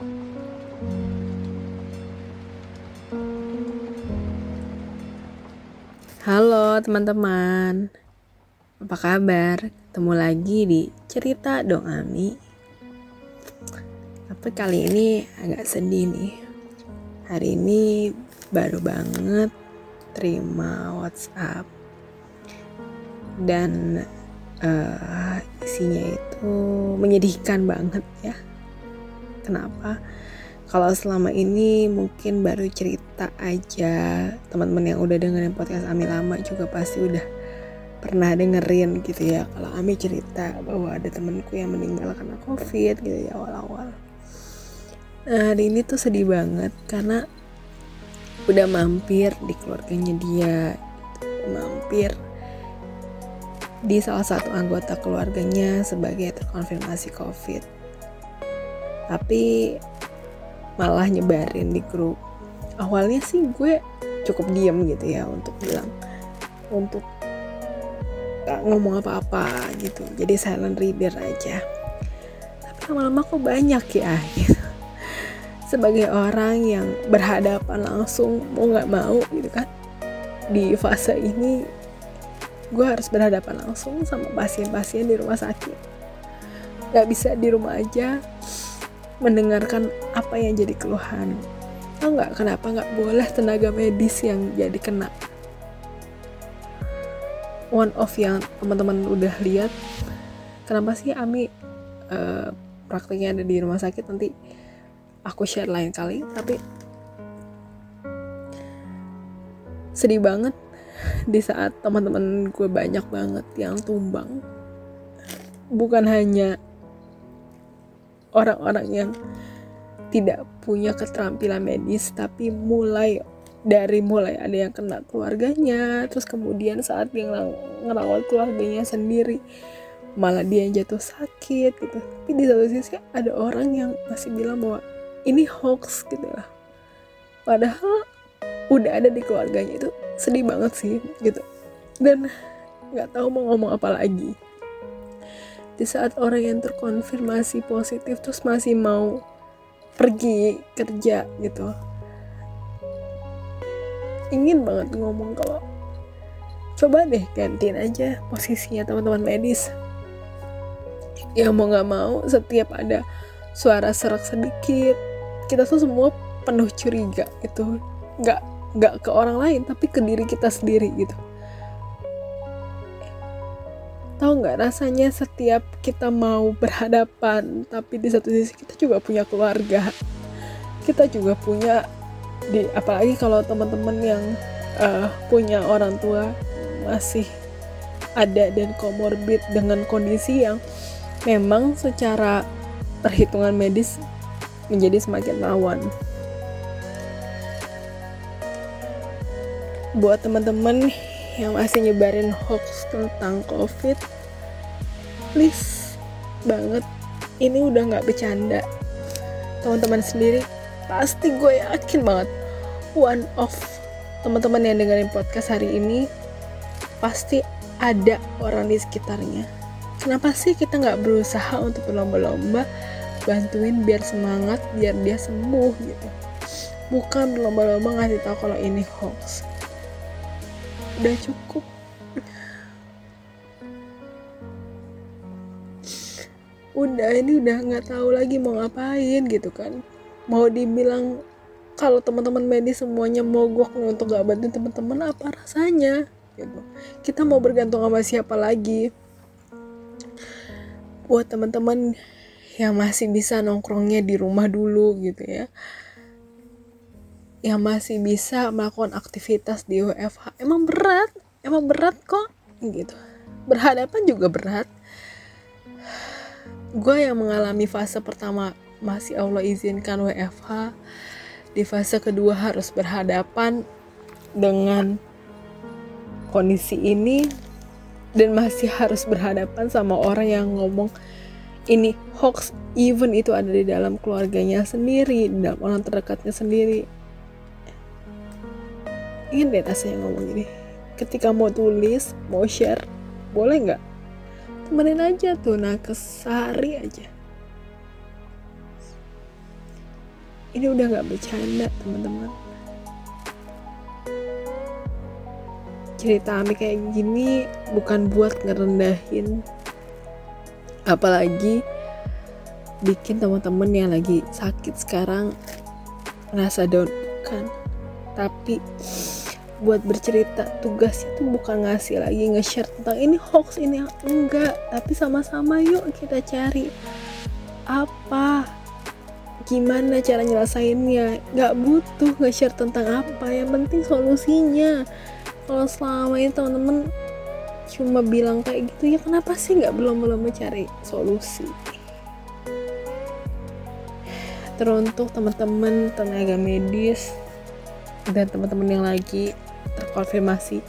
Halo teman-teman, apa kabar? Ketemu lagi di cerita dong Ami. Tapi kali ini agak sedih nih. Hari ini baru banget terima WhatsApp dan uh, isinya itu menyedihkan banget ya. Kenapa? kalau selama ini mungkin baru cerita aja teman-teman yang udah dengerin podcast Ami lama juga pasti udah pernah dengerin gitu ya kalau Ami cerita bahwa ada temanku yang meninggal karena covid gitu ya awal-awal nah hari ini tuh sedih banget karena udah mampir di keluarganya dia gitu. mampir di salah satu anggota keluarganya sebagai terkonfirmasi covid tapi malah nyebarin di grup. Awalnya sih gue cukup diem gitu ya untuk bilang untuk gak ngomong apa-apa gitu. Jadi silent reader aja. Tapi lama-lama kok banyak ya gitu. Sebagai orang yang berhadapan langsung mau nggak mau gitu kan di fase ini gue harus berhadapan langsung sama pasien-pasien di rumah sakit. Nggak bisa di rumah aja mendengarkan apa yang jadi keluhan. Tau nggak kenapa nggak boleh tenaga medis yang jadi kena? One of yang teman-teman udah lihat, kenapa sih Ami uh, prakteknya ada di rumah sakit nanti aku share lain kali, tapi sedih banget di saat teman-teman gue banyak banget yang tumbang. Bukan hanya orang-orang yang tidak punya keterampilan medis tapi mulai dari mulai ada yang kena keluarganya terus kemudian saat dia ngerawat keluarganya sendiri malah dia yang jatuh sakit gitu. Tapi di satu sisi ada orang yang masih bilang bahwa ini hoax gitu lah. Padahal udah ada di keluarganya itu sedih banget sih gitu. Dan nggak tahu mau ngomong apa lagi di saat orang yang terkonfirmasi positif terus masih mau pergi kerja gitu. Ingin banget ngomong kalau coba deh gantiin aja posisinya teman-teman medis. Ya mau nggak mau setiap ada suara serak sedikit kita tuh semua penuh curiga gitu. Nggak nggak ke orang lain tapi ke diri kita sendiri gitu tahu nggak rasanya setiap kita mau berhadapan tapi di satu sisi kita juga punya keluarga kita juga punya di apalagi kalau teman-teman yang uh, punya orang tua masih ada dan komorbid dengan kondisi yang memang secara perhitungan medis menjadi semakin rawan. Buat teman-teman yang masih nyebarin hoax tentang covid please banget ini udah nggak bercanda. Teman-teman sendiri pasti gue yakin banget one of teman-teman yang dengerin podcast hari ini pasti ada orang di sekitarnya. Kenapa sih kita nggak berusaha untuk berlomba-lomba bantuin biar semangat biar dia sembuh gitu? Bukan berlomba-lomba ngasih tahu kalau ini hoax udah cukup. Udah ini udah nggak tahu lagi mau ngapain gitu kan. Mau dibilang kalau teman-teman medis semuanya mogok untuk gak bantu teman-teman apa rasanya? Gitu. Kita mau bergantung sama siapa lagi? Buat teman-teman yang masih bisa nongkrongnya di rumah dulu gitu ya yang masih bisa melakukan aktivitas di WFH emang berat emang berat kok. Gitu. Berhadapan juga berat. Gue yang mengalami fase pertama masih Allah izinkan WFH di fase kedua harus berhadapan dengan kondisi ini. Dan masih harus berhadapan sama orang yang ngomong ini hoax. Even itu ada di dalam keluarganya sendiri di dalam orang terdekatnya sendiri ingin deh rasanya ngomong gini ketika mau tulis mau share boleh nggak? Temenin aja tuh nah kesari aja. Ini udah nggak bercanda teman-teman. Cerita Ami kayak gini bukan buat ngerendahin. Apalagi bikin teman-teman yang lagi sakit sekarang ngerasa down kan? Tapi buat bercerita. Tugas itu bukan ngasih lagi nge-share tentang ini hoax ini enggak. Tapi sama-sama yuk kita cari apa gimana cara nyelesainnya. Nggak butuh nge-share tentang apa yang penting solusinya. Kalau selama ini teman-teman cuma bilang kayak gitu ya kenapa sih nggak belum belum mencari solusi? Teruntuk teman-teman tenaga medis dan teman-teman yang lagi terkonfirmasi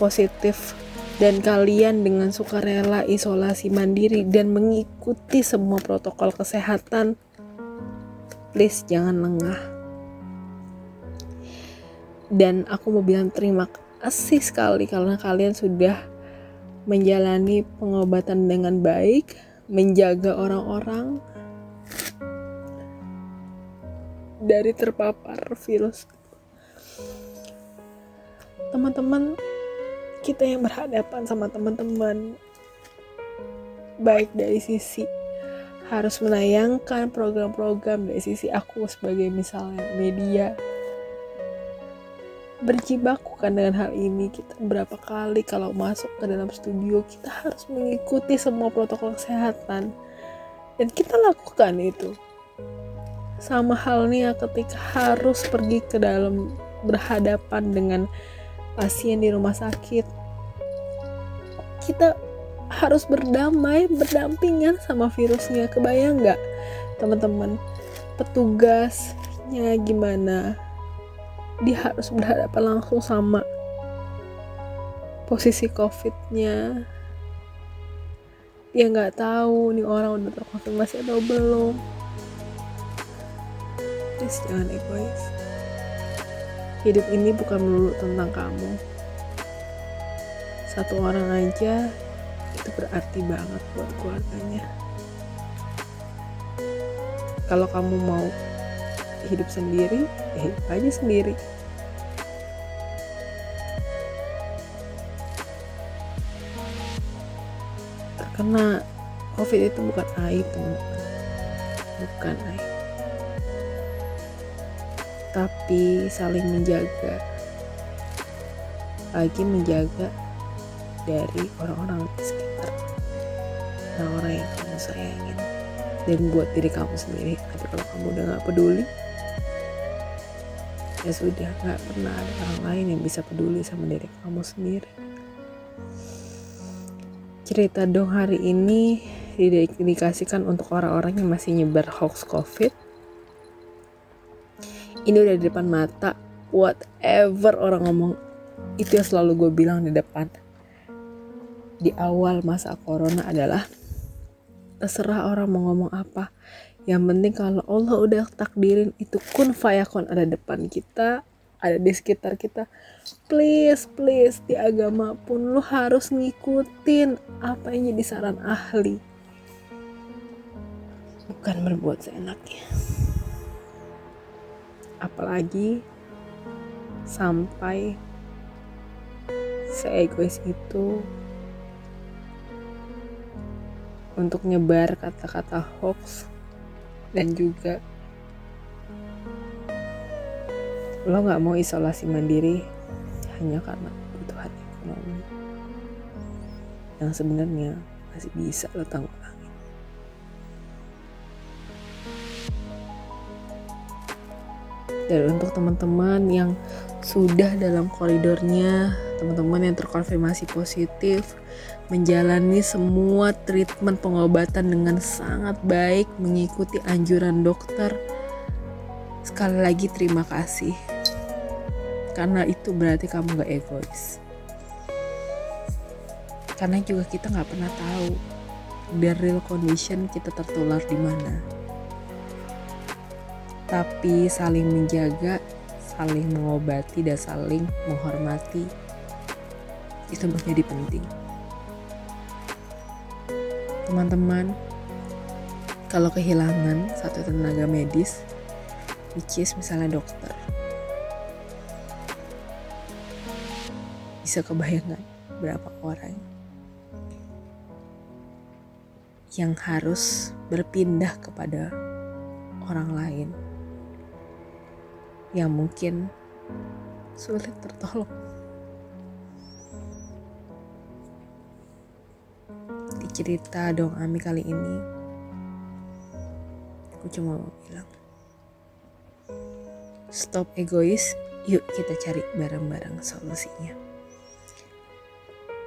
positif dan kalian dengan sukarela isolasi mandiri dan mengikuti semua protokol kesehatan. Please jangan lengah. Dan aku mau bilang terima kasih sekali karena kalian sudah menjalani pengobatan dengan baik menjaga orang-orang dari terpapar virus teman-teman kita yang berhadapan sama teman-teman. Baik dari sisi harus menayangkan program-program dari sisi aku sebagai misalnya media. Berjibaku kan dengan hal ini kita berapa kali kalau masuk ke dalam studio kita harus mengikuti semua protokol kesehatan. Dan kita lakukan itu. Sama halnya ketika harus pergi ke dalam berhadapan dengan pasien di rumah sakit. Kita harus berdamai berdampingan sama virusnya. Kebayang nggak teman-teman? Petugasnya gimana? Dia harus berhadapan langsung sama posisi covidnya. Dia nggak tahu nih orang udah terkonfirmasi atau belum. Please jangan egois hidup ini bukan melulu tentang kamu. Satu orang aja itu berarti banget buat keluarganya. Kalau kamu mau hidup sendiri ya hidup aja sendiri. Terkena covid itu bukan aib teman-teman. Bukan aib tapi saling menjaga. Lagi menjaga dari orang-orang di sekitar. Orang-orang yang kamu sayangin. Dan buat diri kamu sendiri. Tapi kalau kamu udah gak peduli ya sudah gak pernah ada orang lain yang bisa peduli sama diri kamu sendiri. Cerita dong hari ini didedikasikan untuk orang-orang yang masih nyebar hoax covid ini udah di depan mata. Whatever orang ngomong itu yang selalu gue bilang di depan. Di awal masa corona adalah terserah orang mau ngomong apa. Yang penting kalau Allah udah takdirin itu kun fayakun ada depan kita ada di sekitar kita. Please please di agama pun lo harus ngikutin apa yang jadi saran ahli. Bukan berbuat seenaknya apalagi sampai seegois itu untuk nyebar kata-kata hoax dan juga lo nggak mau isolasi mandiri hanya karena kebutuhan ekonomi yang sebenarnya masih bisa lo tanggung dan untuk teman-teman yang sudah dalam koridornya teman-teman yang terkonfirmasi positif menjalani semua treatment pengobatan dengan sangat baik mengikuti anjuran dokter sekali lagi terima kasih. Karena itu berarti kamu gak egois. Karena juga kita nggak pernah tahu the real condition kita tertular di mana tapi saling menjaga, saling mengobati, dan saling menghormati itu menjadi penting. Teman-teman, kalau kehilangan satu tenaga medis, which is misalnya dokter bisa kebayangkan berapa orang yang harus berpindah kepada orang lain yang mungkin sulit tertolong. Di cerita dong Ami kali ini, aku cuma mau bilang, stop egois, yuk kita cari bareng-bareng solusinya.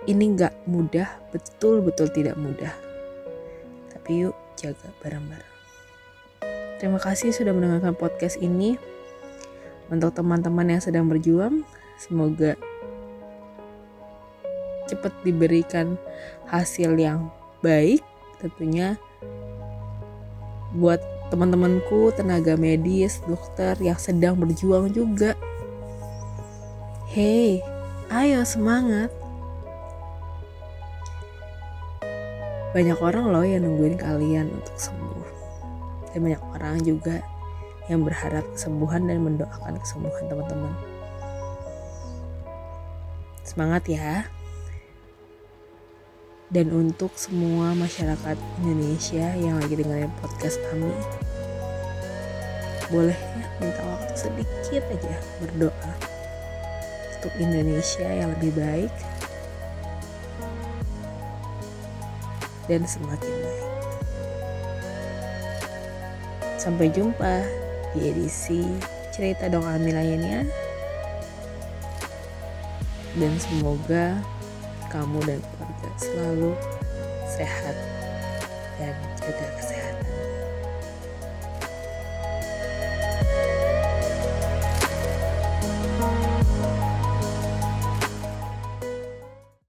Ini nggak mudah, betul-betul tidak mudah. Tapi yuk jaga bareng-bareng. Terima kasih sudah mendengarkan podcast ini. Untuk teman-teman yang sedang berjuang, semoga cepat diberikan hasil yang baik tentunya buat teman-temanku tenaga medis, dokter yang sedang berjuang juga. Hey, ayo semangat. Banyak orang loh yang nungguin kalian untuk sembuh. Dan banyak orang juga yang berharap kesembuhan dan mendoakan kesembuhan teman-teman. Semangat ya. Dan untuk semua masyarakat Indonesia yang lagi dengerin podcast kami, boleh ya minta waktu sedikit aja berdoa untuk Indonesia yang lebih baik dan semakin baik. Sampai jumpa di edisi cerita dong Ami lainnya. Dan semoga kamu dan keluarga selalu sehat dan jaga kesehatan.